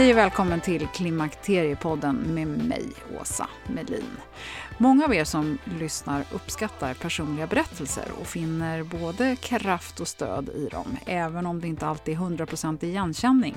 Hej och välkommen till Klimakteriepodden med mig, Åsa Melin. Många av er som lyssnar uppskattar personliga berättelser och finner både kraft och stöd i dem, även om det inte alltid är 100% igenkänning.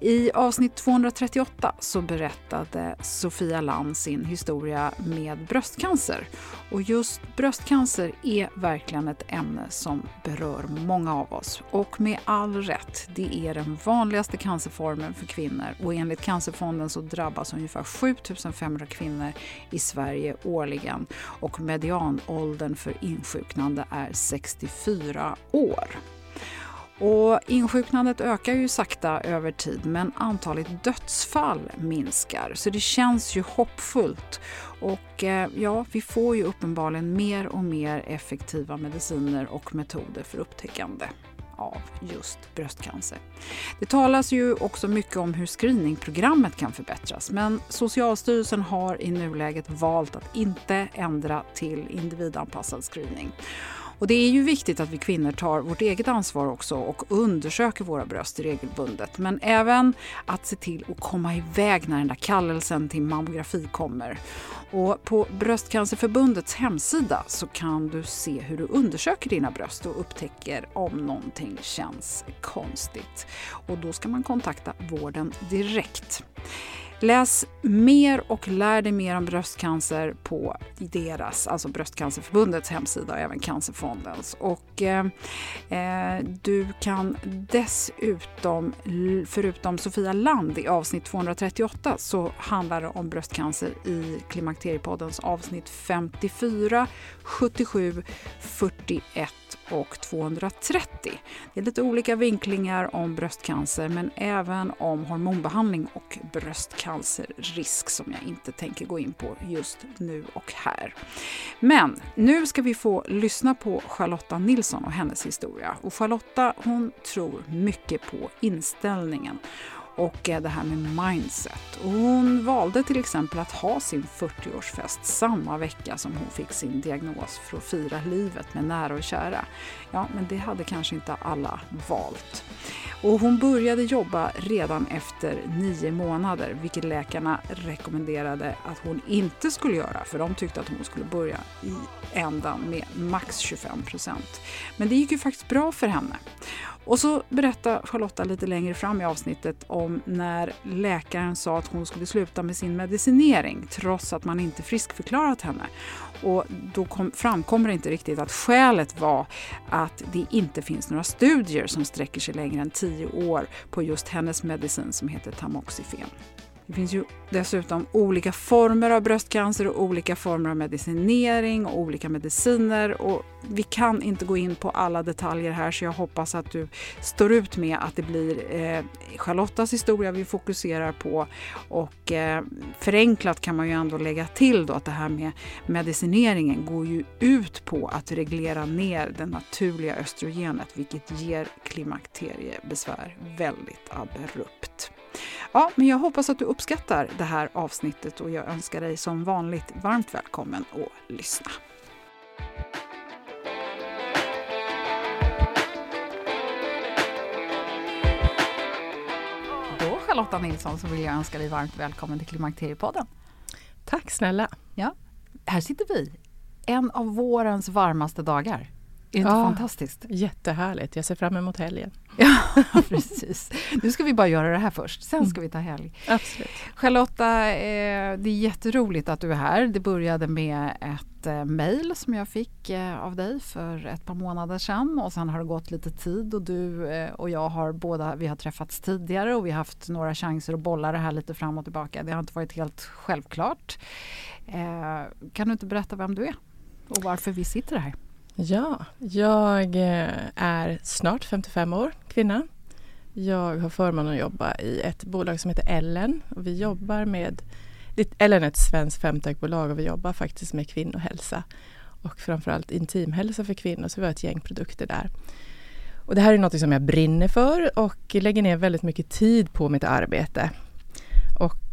I avsnitt 238 så berättade Sofia Land sin historia med bröstcancer. Och just bröstcancer är verkligen ett ämne som berör många av oss. Och med all rätt, det är den vanligaste cancerformen för kvinnor och enligt Cancerfonden så drabbas ungefär 7500 kvinnor i Sverige årligen och medianåldern för insjuknande är 64 år. Och insjuknandet ökar ju sakta över tid men antalet dödsfall minskar så det känns ju hoppfullt. Och eh, ja, vi får ju uppenbarligen mer och mer effektiva mediciner och metoder för upptäckande av just bröstcancer. Det talas ju också mycket om hur screeningprogrammet kan förbättras men Socialstyrelsen har i nuläget valt att inte ändra till individanpassad screening. Och det är ju viktigt att vi kvinnor tar vårt eget ansvar också och undersöker våra bröst regelbundet. Men även att se till att komma iväg när den där kallelsen till mammografi kommer. Och på Bröstcancerförbundets hemsida så kan du se hur du undersöker dina bröst och upptäcker om någonting känns konstigt. Och då ska man kontakta vården direkt. Läs mer och lär dig mer om bröstcancer på deras, alltså Bröstcancerförbundets hemsida och även Cancerfondens. Och eh, eh du kan dessutom, förutom Sofia Land i avsnitt 238 så handlar det om bröstcancer i Klimakteriepoddens avsnitt 54, 77, 41 och 230. Det är lite olika vinklingar om bröstcancer men även om hormonbehandling och bröstcancerrisk som jag inte tänker gå in på just nu och här. Men nu ska vi få lyssna på Charlotta Nilsson och hennes historia. Och Charlotta hon tror mycket på inställningen och eh, det här med mindset. Och hon valde till exempel att ha sin 40-årsfest samma vecka som hon fick sin diagnos för att fira livet med nära och kära. Ja, men det hade kanske inte alla valt. Och hon började jobba redan efter nio månader, vilket läkarna rekommenderade att hon inte skulle göra, för de tyckte att hon skulle börja i ändan med max 25 procent. Men det gick ju faktiskt bra för henne. Och så berättar Charlotta lite längre fram i avsnittet om när läkaren sa att hon skulle sluta med sin medicinering trots att man inte friskförklarat henne. Och då kom, framkommer det inte riktigt att skälet var att det inte finns några studier som sträcker sig längre än tio år på just hennes medicin som heter Tamoxifen. Det finns ju dessutom olika former av bröstcancer och olika former av medicinering och olika mediciner. Och vi kan inte gå in på alla detaljer här så jag hoppas att du står ut med att det blir eh, Charlottas historia vi fokuserar på. Och eh, förenklat kan man ju ändå lägga till då att det här med medicineringen går ju ut på att reglera ner det naturliga östrogenet vilket ger klimakteriebesvär väldigt abrupt. Ja, men jag hoppas att du uppskattar det här avsnittet och jag önskar dig som vanligt varmt välkommen att lyssna. Charlotta Nilsson så vill jag önska dig varmt välkommen till Klimakteriepodden. Tack snälla. Ja, här sitter vi. En av vårens varmaste dagar. Är inte Ja. fantastiskt? Jättehärligt. Jag ser fram emot helgen. Ja, precis. Nu ska vi bara göra det här först, sen ska vi ta helg. Absolut. Charlotta, eh, det är jätteroligt att du är här. Det började med ett eh, mejl som jag fick eh, av dig för ett par månader sedan och sen har det gått lite tid och du och jag har båda, vi har träffats tidigare och vi har haft några chanser att bolla det här lite fram och tillbaka. Det har inte varit helt självklart. Kan du inte berätta vem du är och varför vi sitter här? Ja, jag eh, är snart 55 år, kvinna. Jag har förmånen att jobba i ett bolag som heter Ellen. Och vi jobbar med, Ellen är ett svenskt femtechbolag och vi jobbar faktiskt med kvinnohälsa. Och framförallt intimhälsa för kvinnor, så vi har ett gäng produkter där. Och det här är något som jag brinner för och lägger ner väldigt mycket tid på mitt arbete.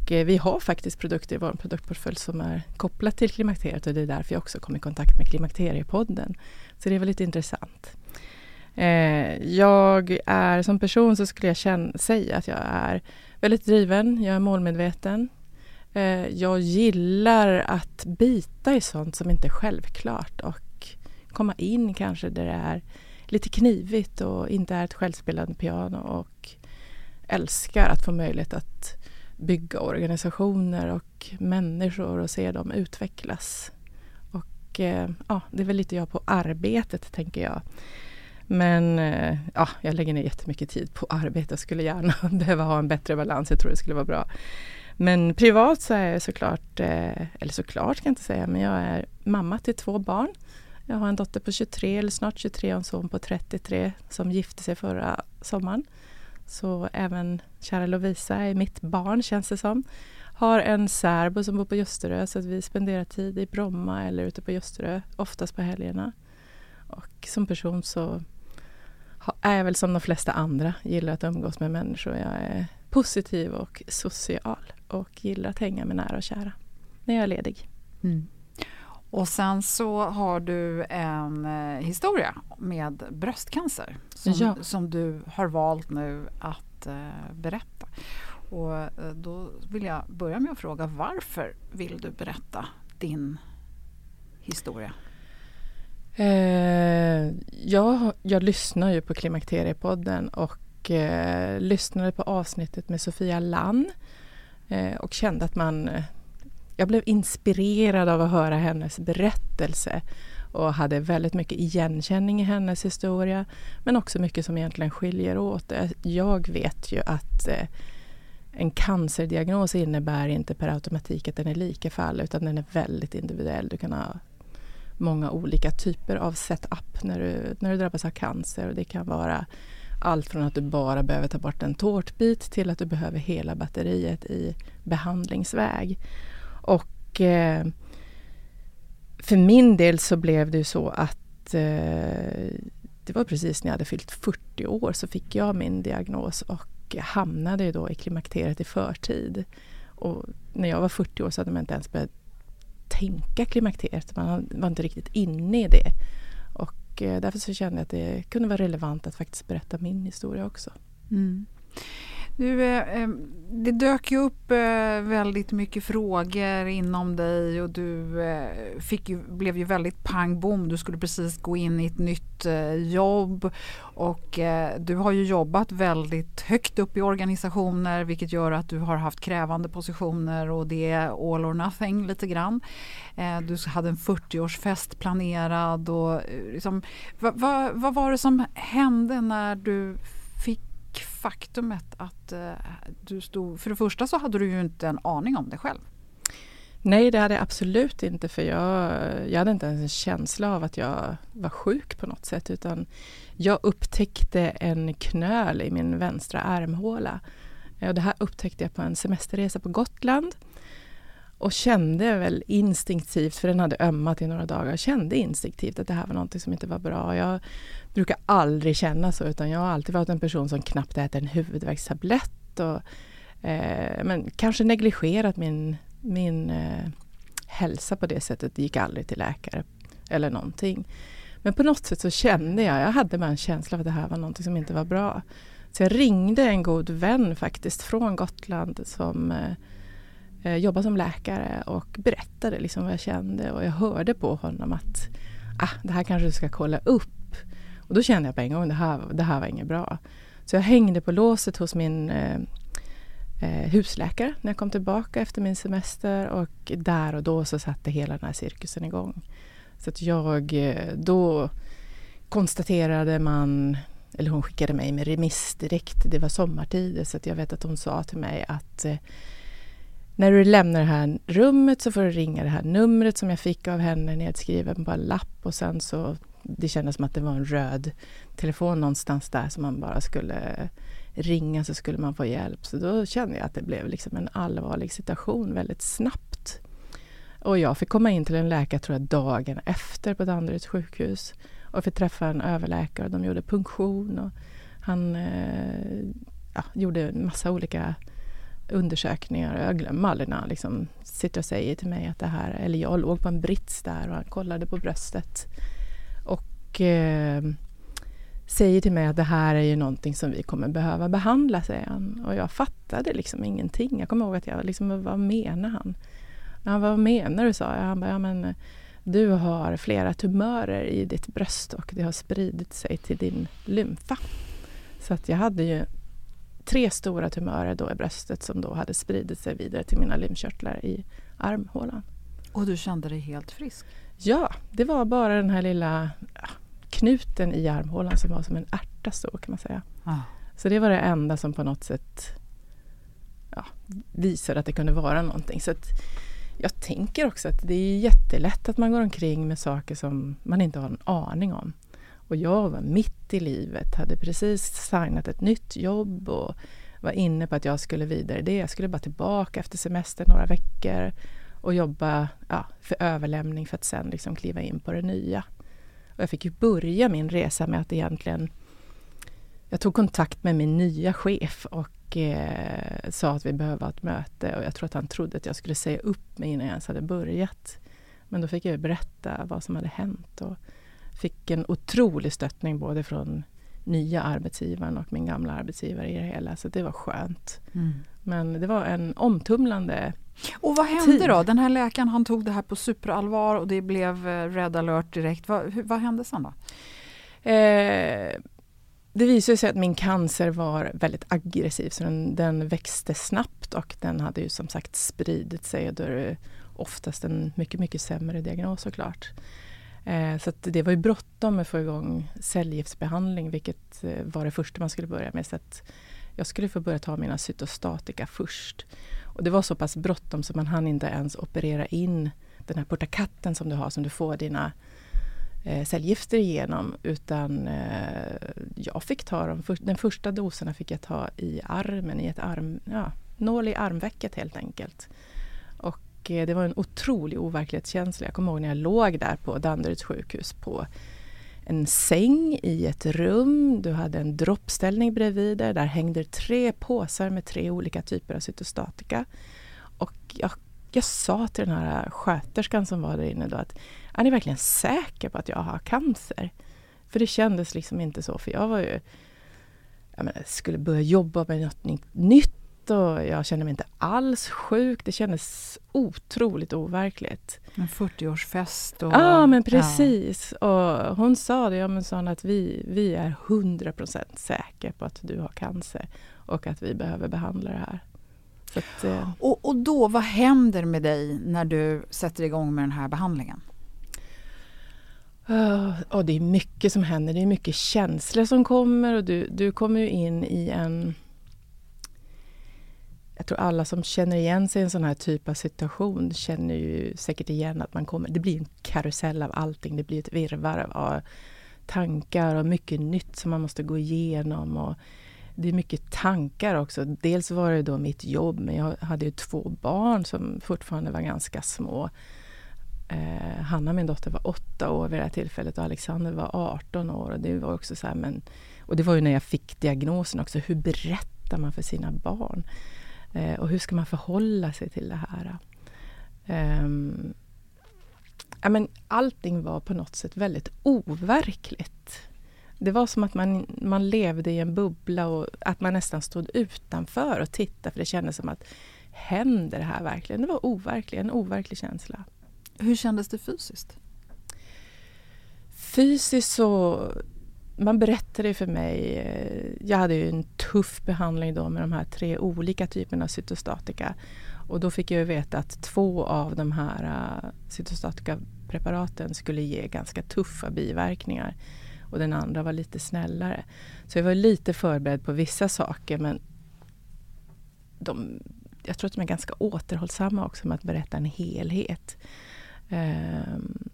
Och eh, vi har faktiskt produkter i vår produktportfölj som är kopplat till klimakteriet och det är därför jag också kom i kontakt med Klimakteriepodden. Så det är väldigt intressant. Eh, jag är som person så skulle jag känna, säga att jag är väldigt driven, jag är målmedveten. Eh, jag gillar att bita i sånt som inte är självklart och komma in kanske där det är lite knivigt och inte är ett självspelande piano och älskar att få möjlighet att bygga organisationer och människor och se dem utvecklas. Och eh, ja, det är väl lite jag på arbetet tänker jag. Men eh, ja, jag lägger ner jättemycket tid på arbete och skulle gärna behöva ha en bättre balans. Jag tror det skulle vara bra. Men privat så är jag såklart, eh, eller såklart kan jag inte säga, men jag är mamma till två barn. Jag har en dotter på 23, eller snart 23 och en son på 33 som gifte sig förra sommaren. Så även kära Lovisa är mitt barn känns det som. Har en särbo som bor på Ljusterö så att vi spenderar tid i Bromma eller ute på Ljusterö, oftast på helgerna. Och som person så är jag väl som de flesta andra, gillar att umgås med människor. Jag är positiv och social och gillar att hänga med nära och kära när jag är ledig. Mm. Och sen så har du en eh, historia med bröstcancer som, Ja. som du har valt nu att eh, berätta. Och eh, då vill jag börja med att fråga varför vill du berätta din historia? Eh, jag, jag lyssnar ju på Klimakteriepodden och eh, lyssnade på avsnittet med Sofia Lann eh, och kände att man... Jag blev inspirerad av att höra hennes berättelse och hade väldigt mycket igenkänning i hennes historia men också mycket som egentligen skiljer åt. Jag vet ju att eh, en cancerdiagnos innebär inte per automatik att den är lika för alla utan den är väldigt individuell. Du kan ha många olika typer av setup när du, när du drabbas av cancer. Och det kan vara allt från att du bara behöver ta bort en tårtbit till att du behöver hela batteriet i behandlingsväg. Och eh, för min del så blev det ju så att eh, det var precis när jag hade fyllt 40 år så fick jag min diagnos och hamnade ju då i klimakteriet i förtid. Och när jag var 40 år så hade man inte ens börjat tänka klimakteriet. Man var inte riktigt inne i det. Och eh, därför så kände jag att det kunde vara relevant att faktiskt berätta min historia också. Mm. Du, eh, eh, det dök ju upp eh, väldigt mycket frågor inom dig och du fick ju, blev ju väldigt pang bom. Du skulle precis gå in i ett nytt jobb och du har ju jobbat väldigt högt upp i organisationer vilket gör att du har haft krävande positioner och det är all or nothing lite grann. Du hade en 40-årsfest planerad och liksom, vad, vad, vad var det som hände när du faktumet att eh, du stod... För det första så hade du ju inte en aning om det själv. Nej, det hade jag absolut inte för jag, jag hade inte ens en känsla av att jag var sjuk på något sätt utan jag upptäckte en knöl i min vänstra armhåla. Eh, och det här upptäckte jag på en semesterresa på Gotland och kände väl instinktivt, för den hade ömmat i några dagar, kände instinktivt att det här var något som inte var bra. Jag brukar aldrig känna så utan jag har alltid varit en person som knappt äter en huvudvärkstablett och eh, men kanske negligerat min min eh, hälsa på det sättet gick aldrig till läkare eller någonting. Men på något sätt så kände jag, jag hade bara en känsla av att det här var någonting som inte var bra. Så jag ringde en god vän faktiskt från Gotland som eh, eh, som läkare och berättade liksom vad jag kände och jag hörde på honom att ah, det här kanske du ska kolla upp. Och då kände jag på en gång det här, det här var inget bra. Så jag hängde på låset hos min eh, eh husläkare när jag kom tillbaka efter min semester och där och då så satte hela den här cirkusen igång. Så att jag, eh, då konstaterade man, eller hon skickade mig med remiss direkt, det var sommartid så att jag vet att hon sa till mig att eh, när du lämnar det här rummet så får du ringa det här numret som jag fick av henne nedskriven på en lapp och sen så det kändes som att det var en röd telefon någonstans där som man bara skulle ringa så skulle man få hjälp. Så då kände jag att det blev liksom en allvarlig situation väldigt snabbt. Och jag fick komma in till en läkare tror jag dagen efter på Danderyds sjukhus och fick träffa en överläkare. De gjorde punktion och han eh, ja, gjorde en massa olika undersökningar. Jag glömmer aldrig när han liksom sitter och säger till mig att det här, eller jag låg på en brits där och han kollade på bröstet. Och eh, säger till mig att det här är ju någonting som vi kommer behöva behandla, säger han. Och jag fattade liksom ingenting. Jag kommer ihåg att jag liksom, vad menar han? Ja, vad menar du, sa jag. Han bara, ja men eh, du har flera tumörer i ditt bröst och det har spridit sig till din lymfa. Så att jag hade ju tre stora tumörer då i bröstet som då hade spridit sig vidare till mina lymfkörtlar i armhålan. Och du kände dig helt frisk? Ja, det var bara den här lilla knuten i armhålan som var som en ärta stor kan man säga. Ah. Så det var det enda som på något sätt ja, visade att det kunde vara någonting. Så jag tänker också att det är jättelätt att man går omkring med saker som man inte har en aning om. Och jag var mitt i livet, hade precis signat ett nytt jobb och var inne på att jag skulle vidare det. Jag skulle bara tillbaka efter semester några veckor och jobba ja, för överlämning för att sen liksom kliva in på det nya. Och jag fick ju börja min resa med att egentligen... Jag tog kontakt med min nya chef och eh, sa att vi behöver ha ett möte och jag tror att han trodde att jag skulle säga upp mig innan jag ens hade börjat. Men då fick jag berätta vad som hade hänt och fick en otrolig stöttning både från nya arbetsgivaren och min gamla arbetsgivare i det hela. Så det var skönt. Mm. Men det var en omtumlande och vad hände tid. då? Den här läkaren han tog det här på superallvar och det blev eh, red alert direkt. Vad, hur, vad hände sen då? Eh, det visade sig att min cancer var väldigt aggressiv så den, den, växte snabbt och den hade ju som sagt spridit sig och då är det oftast en mycket, mycket sämre diagnos såklart. Eh, så det var ju bråttom att få igång cellgiftsbehandling vilket eh, var det första man skulle börja med. Så jag skulle få börja ta mina cytostatika först. Och det var så pass bråttom så man hann inte ens operera in den här portakatten som du har som du får dina eh, cellgifter igenom utan eh, jag fick ta dem, för, den första doserna fick jag ta i armen, i ett arm, ja, nål i armvecket helt enkelt. Eh, det var en otrolig overklighetskänsla. Jag kommer ihåg när jag låg där på Danderyds sjukhus på en säng i ett rum, du hade en droppställning bredvid dig. Där hängde tre påsar med tre olika typer av cytostatika. Och jag, jag sa till den här sköterskan som var där inne då att är ni verkligen säker på att jag har cancer? För det kändes liksom inte så, för jag var ju jag menar, skulle börja jobba med något nytt och jag kände mig inte alls sjuk. Det kändes otroligt overkligt. En 40-årsfest. Och, ja, men precis. Ja. Och hon sa det, ja, men sa att vi, vi är 100% säkra på att du har cancer och att vi behöver behandla det här. Att, eh. och, och då, vad händer med dig när du sätter igång med den här behandlingen? Uh, och det är mycket som händer, det är mycket känslor som kommer och du, du kommer ju in i en... Jag tror alla som känner igen sig i en sån här typ av situation känner ju säkert igen att man kommer... Det blir en karusell av allting, det blir ett virrvarr av tankar och mycket nytt som man måste gå igenom. Och det är mycket tankar också. Dels var det då mitt jobb, men jag hade ju två barn som fortfarande var ganska små. Eh, Hanna, min dotter, var åtta år vid det här tillfället och Alexander var 18 år. Och det var också så här, men, och det var ju när jag fick diagnosen också. Hur berättar man för sina barn? Eh, och hur ska man förhålla sig till det här? Eh, ja, men allting var på något sätt väldigt overkligt. Det var som att man, man levde i en bubbla och att man nästan stod utanför och tittade för det kändes som att händer det här verkligen? Det var overkligt, en overklig känsla. Hur kändes det fysiskt? Fysiskt så... Man berättade för mig... Eh, jag hade ju en tuff behandling då med de här tre olika typerna av cytostatika. Och då fick jag veta att två av de här cytostatika cytostatikapreparaten skulle ge ganska tuffa biverkningar. Och den andra var lite snällare. Så jag var lite förberedd på vissa saker men de, jag tror att de är ganska återhållsamma också med att berätta en helhet. Um,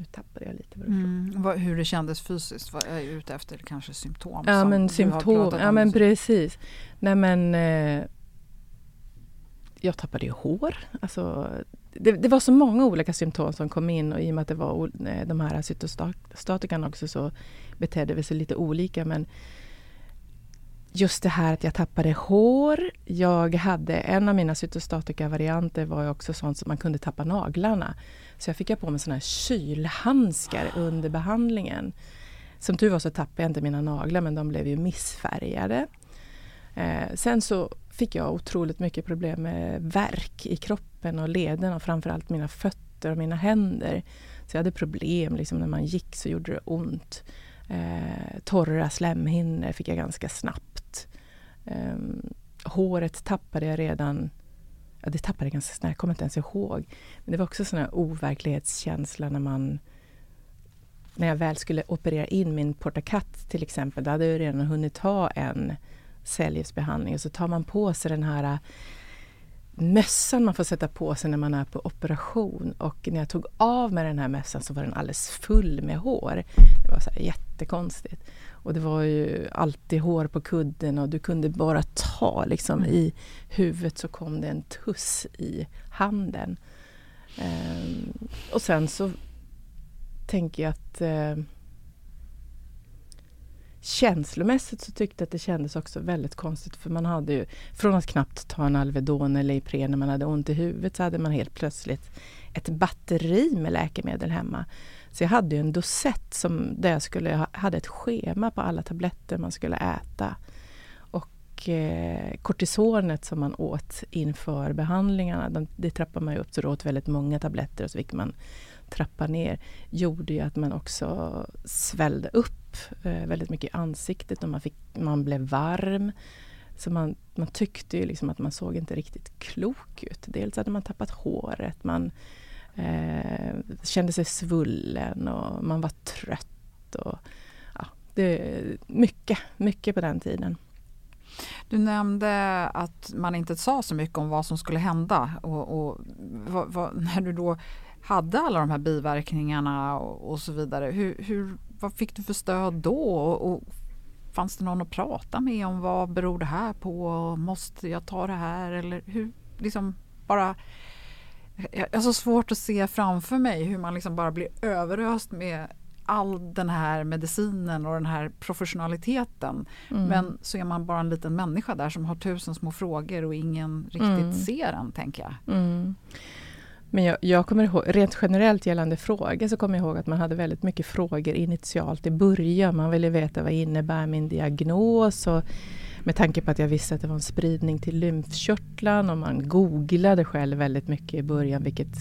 nu tappade jag lite mm. Hur det kändes fysiskt? Vad är jag ute efter? Kanske symptom? Ja men symptom, ja men precis. Nej men eh, jag tappade ju hår. Alltså, det, det, var så många olika symptom som kom in och i och med att det var eh, de här cytostatikan också så betedde vi sig lite olika. Men just det här att jag tappade hår. Jag hade en av mina cytostatika-varianter var ju också sånt som man kunde tappa naglarna. Så jag fick jag på mig såna här kylhandskar under behandlingen. Som tur var så tappade jag inte mina naglar men de blev ju missfärgade. Eh, sen så fick jag otroligt mycket problem med värk i kroppen och lederna och framförallt mina fötter och mina händer. Så jag hade problem, liksom när man gick så gjorde det ont. Eh, torra slemhinnor fick jag ganska snabbt. Eh, håret tappade jag redan Ja, det tappade jag ganska snabbt, jag kommer inte ens ihåg. Men det var också sån här overklighetskänsla när man... När jag väl skulle operera in min portakatt till exempel, då hade jag redan hunnit ha en cellgiftsbehandling och så tar man på sig den här äh, mössan man får sätta på sig när man är på operation. Och när jag tog av mig den här mössan så var den alldeles full med hår. Det var så jättekonstigt. Och det var ju alltid hår på kudden och du kunde bara ta liksom mm. i huvudet så kom det en tuss i handen. Um, och sen så tänker jag att uh, Känslomässigt så tyckte jag att det kändes också väldigt konstigt för man hade ju från att knappt ta en Alvedon eller Ipren när man hade ont i huvudet så hade man helt plötsligt ett batteri med läkemedel hemma. Så jag hade ju en dosett som, där jag skulle, hade ett schema på alla tabletter man skulle äta. Och eh, kortisonet som man åt inför behandlingarna, det, det trappade man ju upp så du åt väldigt många tabletter och så fick man trappa ner gjorde ju att man också svällde upp eh, väldigt mycket i ansiktet och man, fick, man blev varm. Så man, man tyckte ju liksom att man såg inte riktigt klok ut. Dels hade man tappat håret, man eh, kände sig svullen och man var trött. Och, ja, det, mycket, mycket på den tiden. Du nämnde att man inte sa så mycket om vad som skulle hända och, och vad, vad, när du då hade alla de här biverkningarna och, och så vidare. Hur, hur, vad fick du för stöd då? Och, och, fanns det någon att prata med om vad beror det här på? Måste jag ta det här? Eller hur, liksom bara... Jag har så svårt att se framför mig hur man liksom bara blir överöst med all den här medicinen och den här professionaliteten. Mm. Men så är man bara en liten människa där som har tusen små frågor och ingen riktigt mm. ser en, tänker jag. Mm. Men jag, jag, kommer ihåg, rent generellt gällande frågor så kommer jag ihåg att man hade väldigt mycket frågor initialt i början. Man ville veta vad innebär min diagnos och med tanke på att jag visste att det var en spridning till lymfkörtlarna och man googlade själv väldigt mycket i början vilket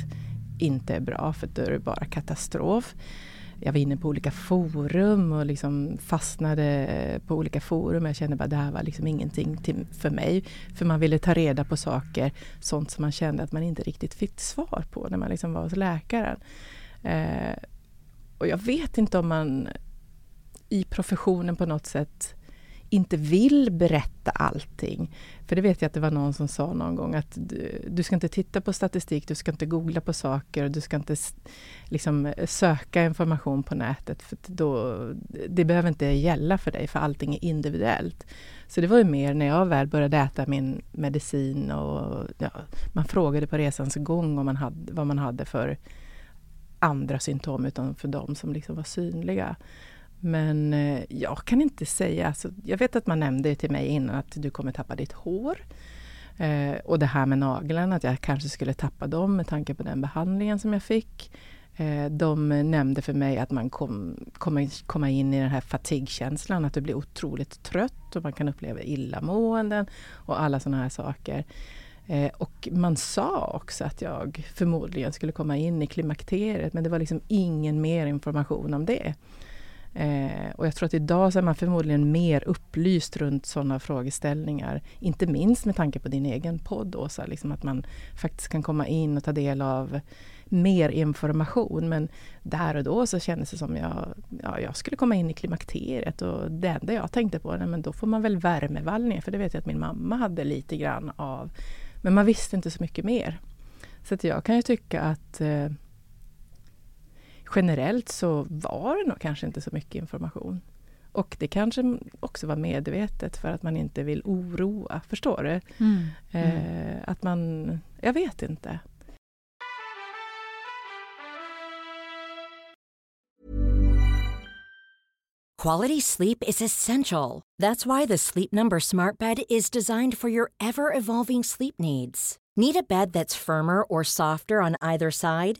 inte är bra för då är det bara katastrof jag var inne på olika forum och liksom fastnade på olika forum. Jag kände bara att det här var liksom ingenting till, för mig. För man ville ta reda på saker, sånt som man kände att man inte riktigt fick svar på när man liksom var hos läkaren. Eh, och jag vet inte om man i professionen på något sätt inte vill berätta allting. För det vet jag att det var någon som sa någon gång att du, du ska inte titta på statistik, du ska inte googla på saker och du ska inte liksom, eh, söka information på nätet. För då, det behöver inte gälla för dig, för allting är individuellt. Så det var ju mer när jag väl började äta min medicin och ja, man frågade på resans gång om man hade, vad man hade för andra symptom utan för de som liksom var synliga. Men eh, jag kan inte säga, alltså, jag vet att man nämnde till mig innan att du kommer tappa ditt hår. Eh, och det här med naglarna, att jag kanske skulle tappa dem med tanke på den behandlingen som jag fick. Eh, de nämnde för mig att man kommer kom, komma in i den här fatigkänslan, att du blir otroligt trött och man kan uppleva illamåenden och alla sådana här saker. Eh, och man sa också att jag förmodligen skulle komma in i klimakteriet men det var liksom ingen mer information om det. Eh, och jag tror att idag så är man förmodligen mer upplyst runt sådana frågeställningar. Inte minst med tanke på din egen podd Åsa, liksom att man faktiskt kan komma in och ta del av mer information. Men där och då så kändes det som jag, ja, jag skulle komma in i klimakteriet och det enda jag tänkte på, nej, men då får man väl värmevallningar, för det vet jag att min mamma hade lite grann av. Men man visste inte så mycket mer. Så att jag kan ju tycka att eh, generellt så var det nog kanske inte så mycket information. Och det kanske också var medvetet för att man inte vill oroa, förstår du? Mm. Eh, mm. att man, jag vet inte. Quality sleep is essential. That's why the Sleep Number smart bed is designed for your ever evolving sleep needs. Need a bed that's firmer or softer on either side?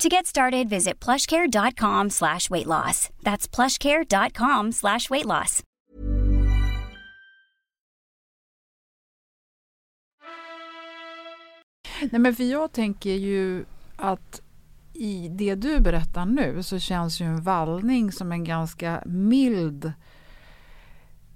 To get started, visit plushcare.com slash weight loss. That's plushcare.com slash weight loss. Nej, men för jag tänker ju att i det du berättar nu så känns ju en vallning som en ganska mild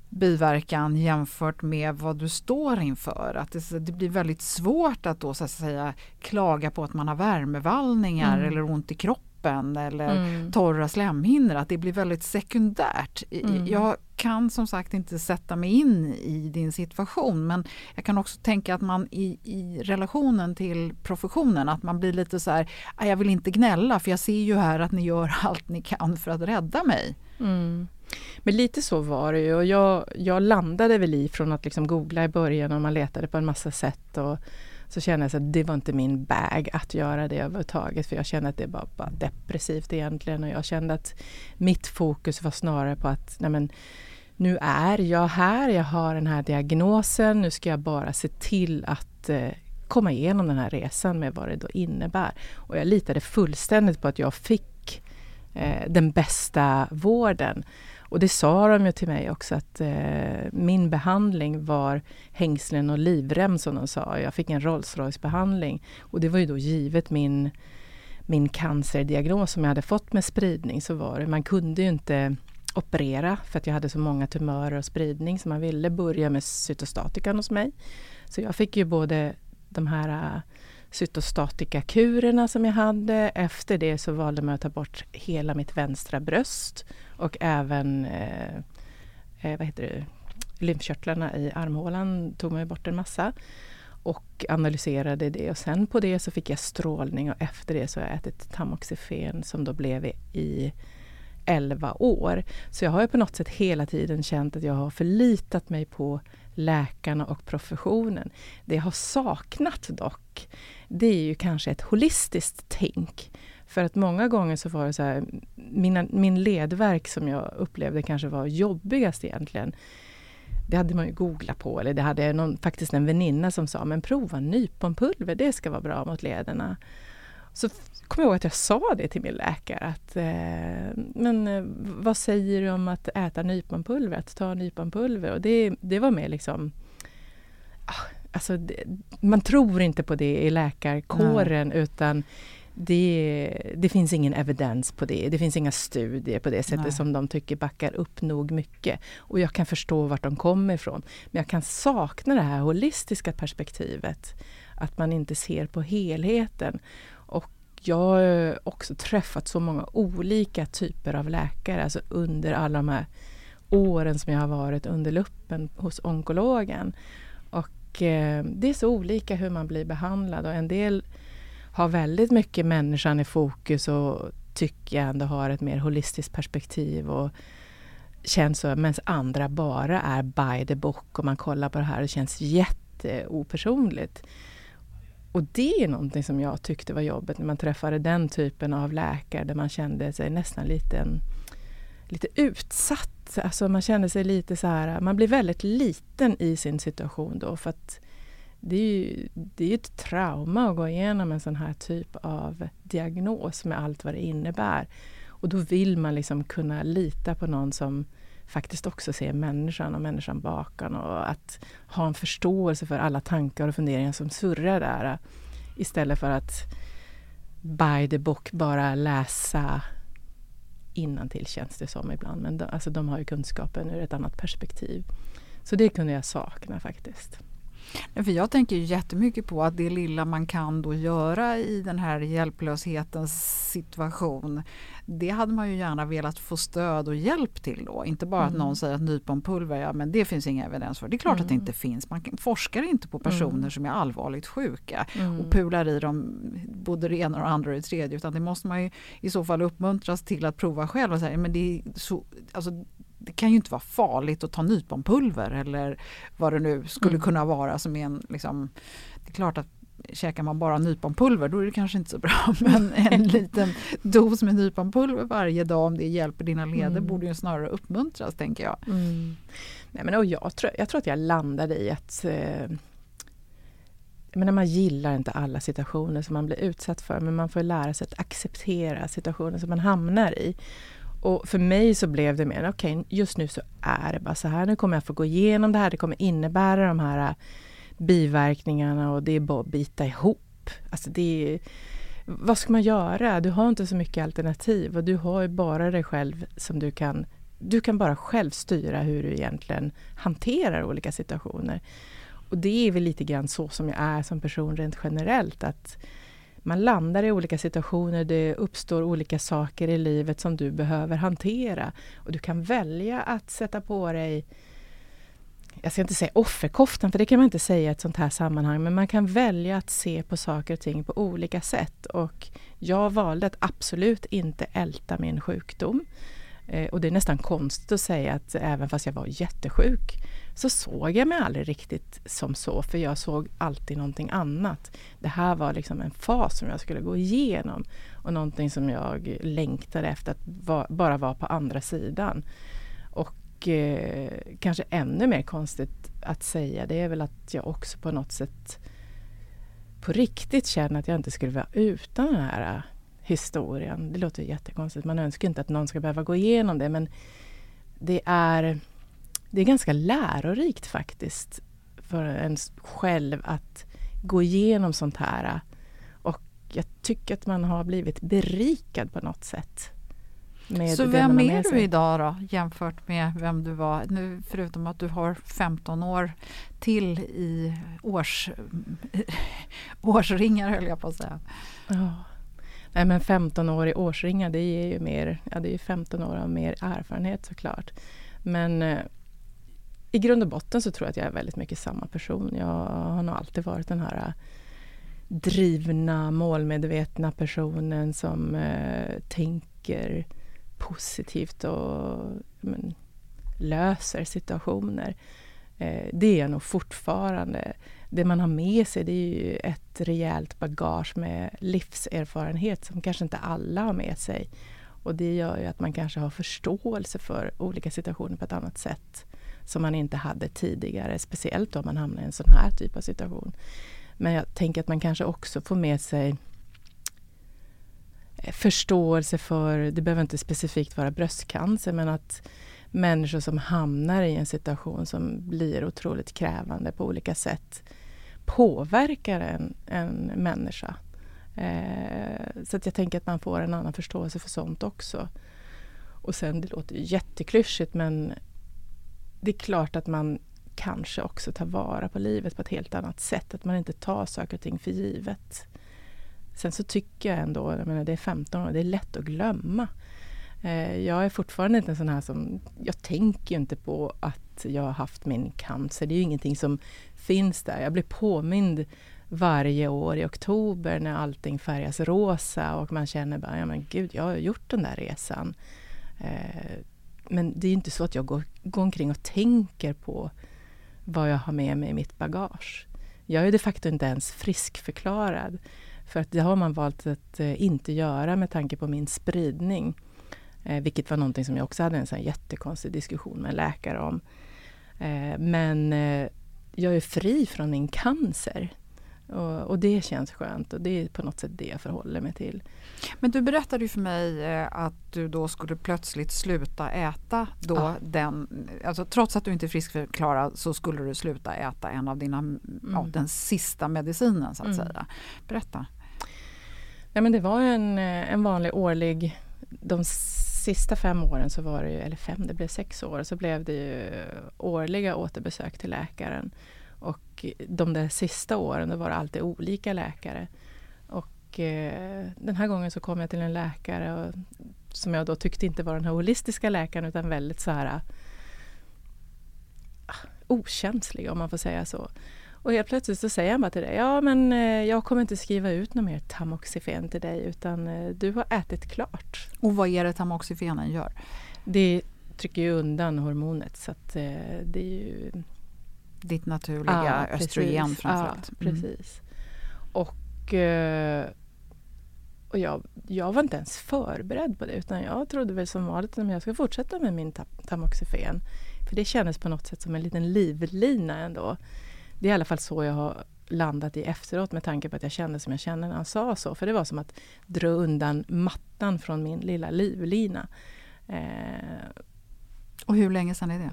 biverkan jämfört med vad du står inför. Att det, det blir väldigt svårt att då så att säga klaga på att man har värmevallningar mm. eller ont i kroppen eller mm. torra slemhinnor. Att det blir väldigt sekundärt. Mm. Jag kan som sagt inte sätta mig in i din situation men jag kan också tänka att man i, i relationen till professionen att man blir lite så här, jag vill inte gnälla för jag ser ju här att ni gör allt ni kan för att rädda mig. Mm. Men lite så var det ju och jag, jag landade väl i från att liksom googla i början och man letade på en massa sätt och så kände jag att det var inte min bag att göra det överhuvudtaget för jag kände att det var bara depressivt egentligen och jag kände att mitt fokus var snarare på att nej men, nu är jag här, jag har den här diagnosen, nu ska jag bara se till att eh, komma igenom den här resan med vad det då innebär. Och jag litade fullständigt på att jag fick eh, den bästa vården. Och det sa de ju till mig också att eh, min behandling var hängslen och livrem som de sa. Jag fick en Rolls Royce behandling och det var ju då givet min, min cancerdiagnos som jag hade fått med spridning så var det. Man kunde ju inte operera för att jag hade så många tumörer och spridning så man ville börja med cytostatikan hos mig. Så jag fick ju både de här eh, cytostatikakurerna som jag hade. Efter det så valde man att ta bort hela mitt vänstra bröst och även eh, eh, vad heter det, lymfkörtlarna i armhålan tog man bort en massa och analyserade det och sen på det så fick jag strålning och efter det så har jag ätit tamoxifen som då blev i 11 år. Så jag har ju på något sätt hela tiden känt att jag har förlitat mig på läkarna och professionen. Det jag har saknat dock, det är ju kanske ett holistiskt tänk. För att många gånger så var det så här, mina, min ledverk som jag upplevde kanske var jobbigast egentligen. Det hade man ju googlat på, eller det hade någon, faktiskt en väninna som sa, men prova nyponpulver, det ska vara bra mot lederna. Så kommer jag ihåg att jag sa det till min läkare att eh, men eh, vad säger du om att äta nyponpulver, att ta nyponpulver? Och det, det var mer liksom ah, Alltså, man tror inte på det i läkarkåren Nej. utan det, det, finns ingen evidens på det. Det finns inga studier på det sättet Nej. som de tycker backar upp nog mycket. Och jag kan förstå vart de kommer ifrån. Men jag kan sakna det här holistiska perspektivet. Att man inte ser på helheten. Och jag har också träffat så många olika typer av läkare, alltså under alla de här åren som jag har varit under luppen hos onkologen. Och eh, det är så olika hur man blir behandlad och en del har väldigt mycket människan i fokus och tycker jag ändå har ett mer holistiskt perspektiv och känns så, medan andra bara är by the book och man kollar på det här och det känns jätteopersonligt. Och det är någonting som jag tyckte var jobbigt när man träffade den typen av läkare där man kände sig nästan lite, lite utsatt. Alltså man kände sig lite så här, man blir väldigt liten i sin situation då för att det är ju det är ett trauma att gå igenom en sån här typ av diagnos med allt vad det innebär. Och då vill man liksom kunna lita på någon som faktiskt också ser människan och människan bakom och att ha en förståelse för alla tankar och funderingar som surrar där. Eh, istället för att by the book bara läsa innantill känns det som ibland. Men de, alltså de har ju kunskapen ur ett annat perspektiv. Så det kunde jag sakna faktiskt. För jag tänker jättemycket på att det lilla man kan då göra i den här hjälplöshetens situation det hade man ju gärna velat få stöd och hjälp till då. Inte bara mm. att någon säger att nyponpulver, ja men det finns inga evidens för. Det är klart mm. att det inte finns. Man forskar inte på personer mm. som är allvarligt sjuka och mm. pular i dem både det ena och andra och det tredje. Utan det måste man ju i så fall uppmuntras till att prova själv. Och säga, men det, är så, alltså, det kan ju inte vara farligt att ta nyponpulver eller vad det nu skulle mm. kunna vara som är en liksom, det är klart att käkar man bara nyponpulver då är det kanske inte så bra. Men en liten dos med nyponpulver varje dag om det hjälper dina leder mm. borde ju snarare uppmuntras tänker jag. Mm. Nej, men, och jag, tror, jag tror att jag landade i att eh, men man gillar inte alla situationer som man blir utsatt för men man får lära sig att acceptera situationer som man hamnar i. Och för mig så blev det mer, okej okay, just nu så är det bara så här, nu kommer jag få gå igenom det här, det kommer innebära de här äh, biverkningarna och det är bara att bita ihop. Alltså det är, vad ska man göra? Du har inte så mycket alternativ och du har ju bara dig själv som du kan... Du kan bara själv styra hur du egentligen hanterar olika situationer. Och det är väl lite grann så som jag är som person rent generellt. Att man landar i olika situationer, det uppstår olika saker i livet som du behöver hantera. Och du kan välja att sätta på dig jag ska inte säga offerkoftan, för det kan man inte säga i ett sånt här sammanhang, men man kan välja att se på saker och ting på olika sätt. Och jag valde att absolut inte älta min sjukdom. Eh, och det är nästan konstigt att säga att även fast jag var jättesjuk så såg jag mig aldrig riktigt som så, för jag såg alltid någonting annat. Det här var liksom en fas som jag skulle gå igenom och någonting som jag längtade efter att va, bara vara på andra sidan. Och eh, kanske ännu mer konstigt att säga, det är väl att jag också på något sätt på riktigt känner att jag inte skulle vara utan den här historien. Det låter jättekonstigt, man önskar inte att någon ska behöva gå igenom det men det är, det är ganska lärorikt faktiskt för en själv att gå igenom sånt här. Och jag tycker att man har blivit berikad på något sätt. Så vem är med du idag då jämfört med vem du var? Nu, förutom att du har 15 år till i års, årsringar höll jag på att säga. Ja. Nej men 15 år i årsringar det ger ju mer, ja det är ju 15 år av mer erfarenhet såklart. Men eh, i grund och botten så tror jag att jag är väldigt mycket samma person. Jag har nog alltid varit den här äh, drivna, målmedvetna personen som eh, tänker positivt och men, löser situationer. Eh, det är jag nog fortfarande. Det man har med sig det är ju ett rejält bagage med livserfarenhet som kanske inte alla har med sig. Och det gör ju att man kanske har förståelse för olika situationer på ett annat sätt som man inte hade tidigare, speciellt om man hamnar i en sån här typ av situation. Men jag tänker att man kanske också får med sig förståelse för, det behöver inte specifikt vara bröstcancer, men att människor som hamnar i en situation som blir otroligt krävande på olika sätt påverkar en, en människa. Eh, så att jag tänker att man får en annan förståelse för sånt också. Och sen, det låter jätteklyschigt men det är klart att man kanske också tar vara på livet på ett helt annat sätt. Att man inte tar saker och ting för givet. Sen så tycker jag ändå, jag menar det är 15 år, det är lätt att glömma. Eh, jag är fortfarande inte en sån här som, jag tänker ju inte på att jag har haft min cancer. Det är ju ingenting som finns där. Jag blir påmind varje år i oktober när allting färgas rosa och man känner bara, ja men gud, jag har gjort den där resan. Eh, men det är inte så att jag går, går omkring och tänker på vad jag har med mig i mitt bagage. Jag är de facto inte ens friskförklarad. För att det har man valt att eh, inte göra med tanke på min spridning. Eh, vilket var någonting som jag också hade en sån jättekonstig diskussion med en läkare om. Eh, men eh, jag är fri från min cancer. Och, och, det känns skönt och det är på något sätt det jag förhåller mig till. Men du berättade ju för mig eh, att du då skulle plötsligt sluta äta då Ja. den, alltså trots att du inte är friskförklarad så skulle du sluta äta en av dina, ja, den sista medicinen så att Mm. säga. Berätta. Nej, men det var en, eh, en vanlig årlig... De sista fem åren, så var det ju, eller fem, det blev sex år, så blev det ju årliga återbesök till läkaren. Och de där sista åren, då var det alltid olika läkare. Och eh, den här gången så kom jag till en läkare och, som jag då tyckte inte var den här holistiska läkaren utan väldigt så här ah, okänslig om man får säga så. Och helt plötsligt så säger han bara till dig, ja men eh, jag kommer inte skriva ut något mer Tamoxifen till dig utan eh, du har ätit klart. Och vad är det tamoxifenen gör? Det trycker ju undan hormonet så att eh, det är ju... Ditt naturliga Ja, östrogen precis. framförallt. Ja, Mm. precis. Och, eh, och jag, jag var inte ens förberedd på det utan jag trodde väl som vanligt att jag ska fortsätta med min ta- Tamoxifen. För det kändes på något sätt som en liten livlina ändå. Det är i alla fall så jag har landat i efteråt med tanke på att jag kände som jag kände när han sa så. För det var som att dra undan mattan från min lilla livlina. Eh, Och hur länge sedan är det?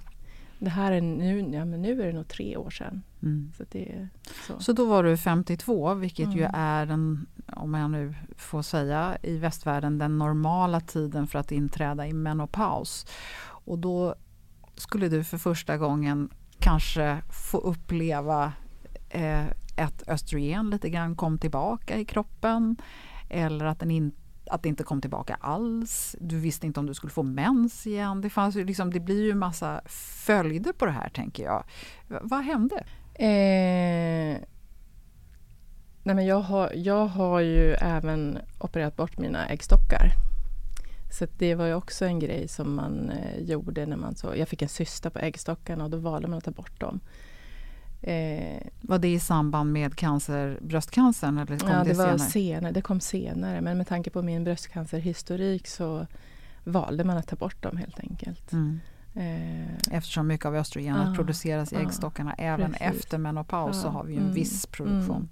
Det här är nu, ja, men nu är det nog tre år sedan. Mm. Så det så. Så då var du 52 vilket ju Mm. är den, om jag nu får säga, i västvärlden den normala tiden för att inträda i menopaus. Och då skulle du för första gången kanske få uppleva eh, att östrogen lite grann kom tillbaka i kroppen eller att, den in, att det inte kom tillbaka alls. Du visste inte om du skulle få mens igen. Det, fanns ju liksom, det blir ju massa följder på det här tänker jag. V- vad hände? Eh, nej men jag, har, jag har ju även opererat bort mina äggstockar. Så det var ju också en grej som man eh, gjorde när man så. Jag fick en cysta på äggstockarna och då valde man att ta bort dem. Eh, Var det i samband med cancer, bröstcancern? Eller kom ja, det, det var senare? senare. Det kom senare. Men med tanke på min bröstcancerhistorik så valde man att ta bort dem helt enkelt. Mm. Eh, Eftersom mycket av östrogenet Ja, produceras i äggstockarna även precis. efter menopaus så Ja, har vi ju en mm, viss produktion. mm.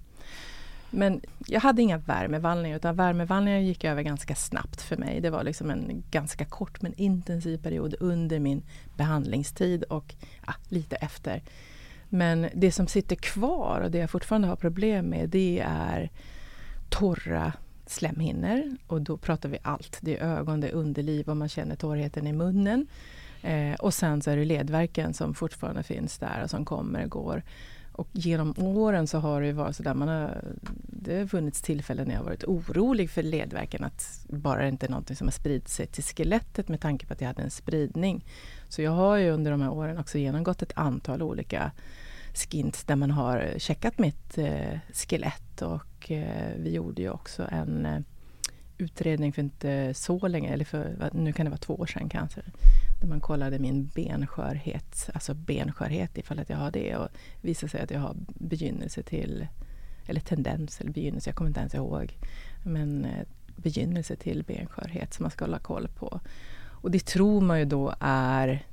Men jag hade inga värmevallningar utan värmevallningar gick över ganska snabbt för mig. Det var liksom en ganska kort men intensiv period under min behandlingstid och lite efter. Men det som sitter kvar och det jag fortfarande har problem med det är torra slemhinnor och då pratar vi allt. Det är ögon, det är underliv och man känner torrheten i munnen. Eh, och sen så är det ledverken som fortfarande finns där och som kommer och går. Och genom åren så har det varit så där man har, det har funnits tillfällen när jag varit orolig för ledverken att bara det inte är någonting som har spridit sig till skelettet med tanke på att jag hade en spridning. Så jag har ju under de här åren också genomgått ett antal olika skints där man har checkat mitt eh, skelett och eh, vi gjorde ju också en eh, utredning för inte så länge, eller för, nu kan det vara två år sedan kanske, där man kollade min benskörhet, alltså benskörhet ifall att jag har det och visade sig att jag har begynnelse till, eller tendens eller begynnelse, jag kommer inte ens ihåg, men eh, begynnelse till benskörhet som man ska hålla koll på. Och det tror man ju då är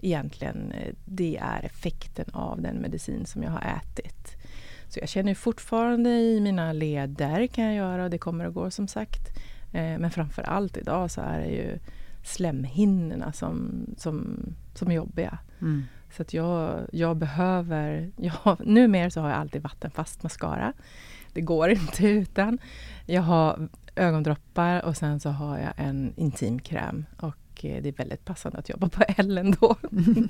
egentligen, eh, det är effekten av den medicin som jag har ätit. Så jag känner fortfarande i mina leder kan jag göra och det kommer att gå som sagt. Eh, men framför allt idag så är det ju slemhinnorna som, som, som är jobbiga. Mm. Så att jag, jag behöver... Jag, numera så har jag alltid vattenfast mascara. Det går inte utan. Jag har ögondroppar och sen så har jag en intimkräm. Och det är väldigt passande att jobba på Ellen då.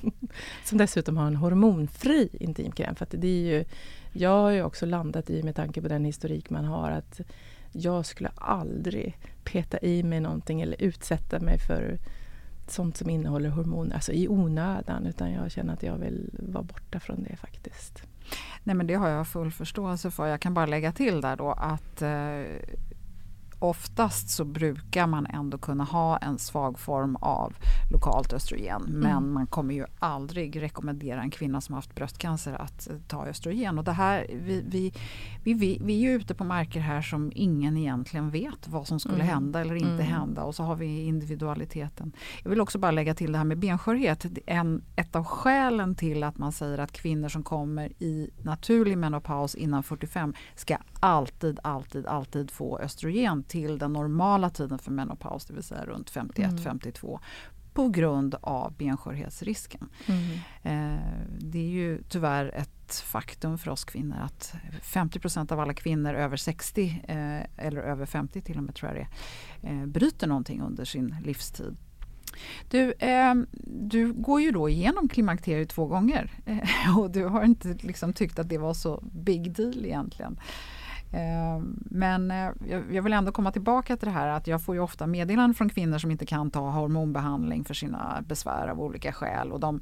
som dessutom har en hormonfri intimkräm. För det är ju, jag har ju också landat i, med tanke på den historik man har, att jag skulle aldrig peta i mig någonting eller utsätta mig för sånt som innehåller hormoner, alltså i onödan, utan jag känner att jag vill vara borta från det faktiskt. Nej men det har jag full förståelse för. Jag kan bara lägga till där då att eh, oftast så brukar man ändå kunna ha en svag form av lokalt östrogen. Mm. Men man kommer ju aldrig rekommendera en kvinna som haft bröstcancer att eh, ta östrogen. Och det här, vi, vi, vi, vi, vi är ju ute på marker här som ingen egentligen vet vad som skulle mm. hända eller inte mm. hända. Och så har vi individualiteten. Jag vill också bara lägga till det här med benskörhet. En, ett av skälen till att man säger att kvinnor som kommer i naturlig menopaus innan 45 ska alltid, alltid, alltid få östrogen till den normala tiden för menopaus, det vill säga runt 51-52 mm. på grund av benskörhetsrisken. Mm. Eh, det är ju tyvärr ett faktum för oss kvinnor att 50% av alla kvinnor över 60 eh, eller över 50 till och med tror jag det är, eh, bryter någonting under sin livstid. Du, eh, du går ju då igenom klimakteriet två gånger eh, och du har inte liksom tyckt att det var så big deal egentligen. Eh, men eh, jag vill ändå komma tillbaka till det här att jag får ju ofta meddelanden från kvinnor som inte kan ta hormonbehandling för sina besvär av olika skäl. Och de,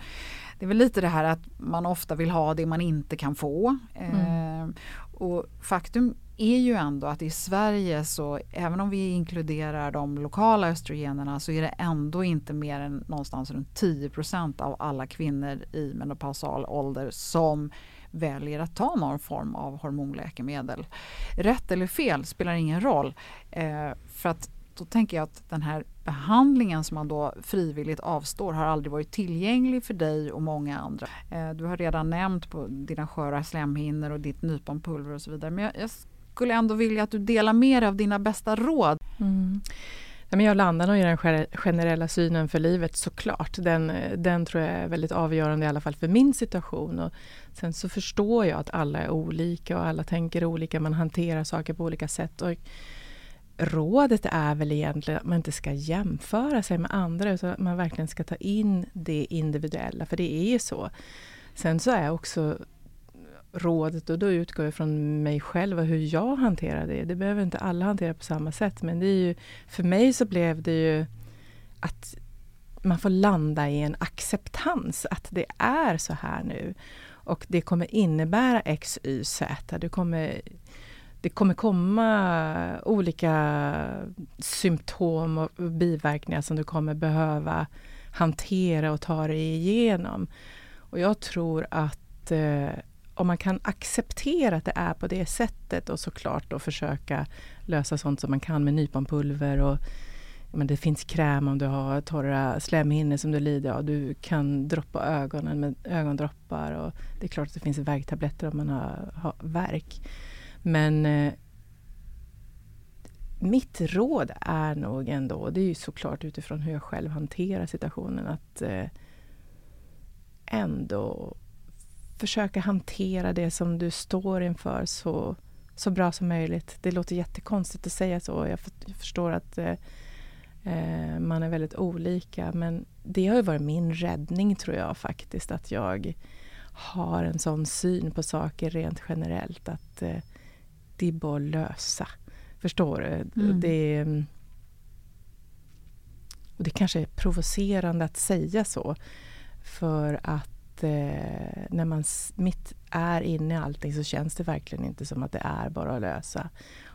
det är väl lite det här att man ofta vill ha det man inte kan få. Mm. Eh, och faktum är ju ändå att i Sverige så även om vi inkluderar de lokala östrogenerna så är det ändå inte mer än någonstans runt 10 av alla kvinnor i menopausal ålder som väljer att ta någon form av hormonläkemedel. Rätt eller fel spelar ingen roll. Eh, för att då tänker jag att den här behandlingen som man då frivilligt avstår har aldrig varit tillgänglig för dig och många andra. Eh, du har redan nämnt på dina sköra slemhinnor och ditt nyponpulver och så vidare. Men jag, jag, skulle ändå vilja att du delar med dig av dina bästa råd. Mm men jag landar nog i den generella synen för livet såklart. Den, den tror jag är väldigt avgörande i alla fall för min situation. Och sen så förstår jag att alla är olika och alla tänker olika. Man hanterar saker på olika sätt. Och rådet är väl egentligen att man inte ska jämföra sig med andra utan att man verkligen ska ta in det individuella, för det är ju så. Sen så är också rådet och då utgår jag från mig själv och hur jag hanterar det. Det behöver inte alla hantera på samma sätt men det är ju, för mig så blev det ju att man får landa i en acceptans att det är så här nu. Och det kommer innebära X, Y, Z. Det kommer, det kommer komma olika symptom och biverkningar som du kommer behöva hantera och ta dig igenom. Och jag tror att eh, om man kan acceptera att det är på det sättet och såklart då försöka lösa sånt som man kan med nyponpulver och men det finns kräm om du har torra slemhinnor som du lider av. Du kan droppa ögonen med ögondroppar och det är klart att det finns värktabletter om man har, har värk. Men eh, mitt råd är nog ändå, och det är ju såklart utifrån hur jag själv hanterar situationen, att eh, ändå försöka hantera det som du står inför så så bra som möjligt. Det låter jättekonstigt att säga så. Jag, jag förstår att eh, eh, man är väldigt olika. Men det har ju varit min räddning tror jag faktiskt. Att jag har en sån syn på saker rent generellt. Att eh, det är bara att lösa. Förstår du? Mm. Det, och det kanske är provocerande att säga så. För att eh, när man mitt är inne i allting så känns det verkligen inte som att det är bara att lösa.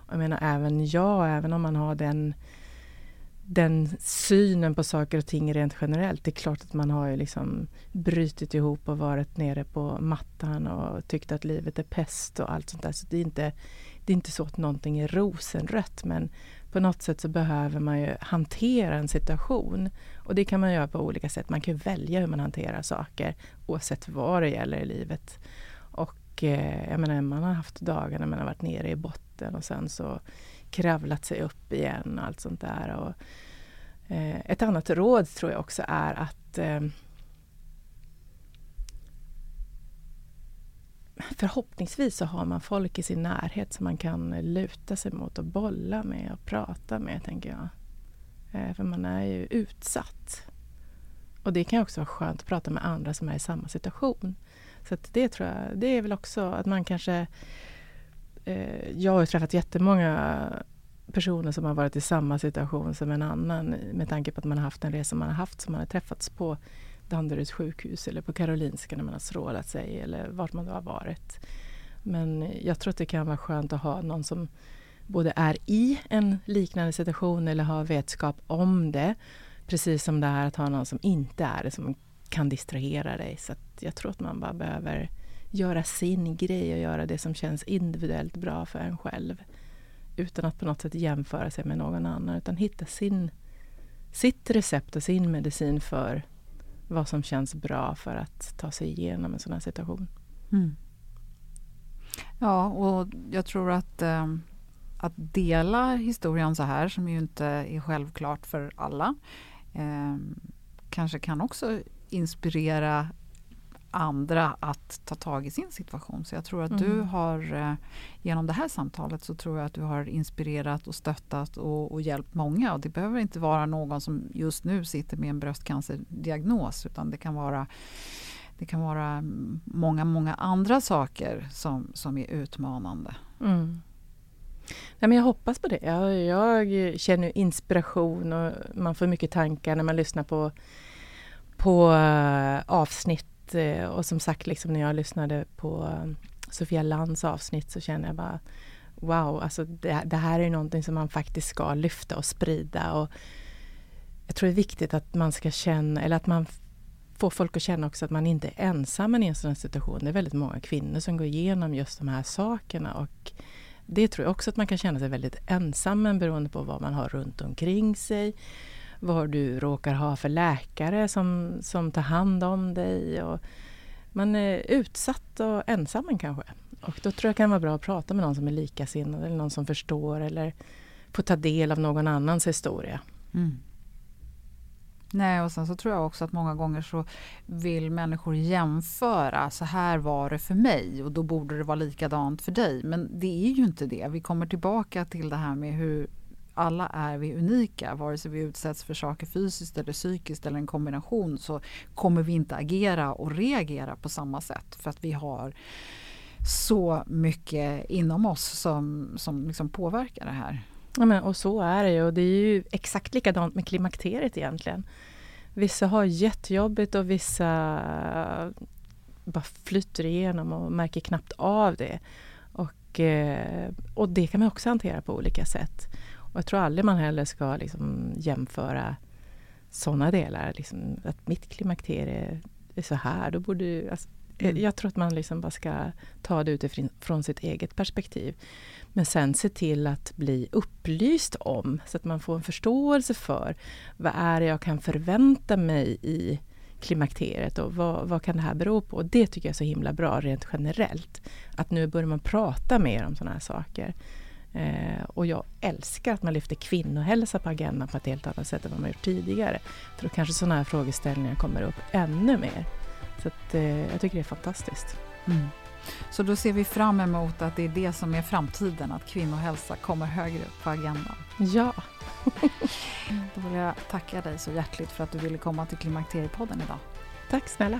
Jag menar även jag, även om man har den, den synen på saker och ting rent generellt. Det är klart att man har ju liksom brutit ihop och varit nere på mattan och tyckt att livet är pest och allt sånt där. Så det är inte, det är inte så att någonting är rosenrött men på något sätt så behöver man ju hantera en situation. Och det kan man göra på olika sätt. Man kan välja hur man hanterar saker oavsett vad det gäller i livet. Och eh, jag menar, man har haft dagar när man har varit nere i botten och sen så kravlat sig upp igen och allt sånt där. Och, eh, ett annat råd tror jag också är att eh, förhoppningsvis så har man folk i sin närhet som man kan luta sig mot och bolla med och prata med, tänker jag. Eh, för man är ju utsatt. Och det kan också vara skönt att prata med andra som är i samma situation. Så det tror jag, det är väl också att man kanske... Eh, jag har träffat jättemånga personer som har varit i samma situation som en annan med tanke på att man har haft en resa man har haft som man har träffats på Danderyds sjukhus eller på Karolinska när man har strålat sig eller vart man då har varit. Men jag tror att det kan vara skönt att ha någon som både är i en liknande situation eller har vetskap om det. Precis som det är att ha någon som inte är det, som kan distrahera dig. Så jag tror att man bara behöver göra sin grej och göra det som känns individuellt bra för en själv. Utan att på något sätt jämföra sig med någon annan, utan hitta sin, sitt recept och sin medicin för vad som känns bra för att ta sig igenom en sån här situation. Mm. Ja, och jag tror att, eh, att dela historien så här, som ju inte är självklart för alla, eh, kanske kan också inspirera andra att ta tag i sin situation. Så jag tror att mm. du har eh, genom det här samtalet så tror jag att du har inspirerat och stöttat och, och, hjälpt många. Och det behöver inte vara någon som just nu sitter med en bröstcancerdiagnos utan det kan vara det kan vara många, många andra saker som, som är utmanande. Mm. Nej, men jag hoppas på det. Jag, jag känner inspiration och man får mycket tankar när man lyssnar på, på uh, avsnitt Eh, och som sagt, liksom när jag lyssnade på eh, Sofia Lands avsnitt så känner jag bara wow, alltså det, det, här är någonting som man faktiskt ska lyfta och sprida. Och jag tror det är viktigt att man ska känna, eller att man får folk att känna också att man inte är ensam i en sån här situation. Det är väldigt många kvinnor som går igenom just de här sakerna. Och det tror jag också att man kan känna sig väldigt ensam men beroende på vad man har runt omkring sig vad du råkar ha för läkare som, som tar hand om dig. Och man är utsatt och ensam kanske. Och då tror jag det kan vara bra att prata med någon som är likasinnad eller någon som förstår eller få ta del av någon annans historia. Mm. Nej, och sen så tror jag också att många gånger så vill människor jämföra. Så här var det för mig och då borde det vara likadant för dig. Men det är ju inte det. Vi kommer tillbaka till det här med hur alla är vi unika. Vare sig vi utsätts för saker fysiskt eller psykiskt eller en kombination så kommer vi inte agera och reagera på samma sätt för att vi har så mycket inom oss som, som liksom påverkar det här. Ja, men, och så är det ju och det är ju exakt likadant med klimakteriet egentligen. Vissa har jättejobbigt och vissa bara flyter igenom och märker knappt av det. Och, eh, och det kan man också hantera på olika sätt. Och jag tror aldrig man heller ska liksom jämföra sådana delar. Liksom, att mitt klimakterie är så här. Då borde, alltså, mm. Jag tror att man liksom bara ska ta det utifrån sitt eget perspektiv. Men sen se till att bli upplyst om, så att man får en förståelse för vad är det jag kan förvänta mig i klimakteriet och vad, vad, kan det här bero på? Det tycker jag är så himla bra rent generellt. Att nu börjar man prata mer om sådana här saker. Eh, och jag älskar att man lyfter kvinnohälsa på agendan på ett helt annat sätt än vad man gjort tidigare. För då kanske sådana här frågeställningar kommer upp ännu mer. Så att, eh, jag tycker det är fantastiskt. Mm. Så då ser vi fram emot att det är det som är framtiden, att kvinnohälsa kommer högre upp på agendan. Ja. Då vill jag tacka dig så hjärtligt för att du ville komma till Klimakteriepodden idag. Tack snälla.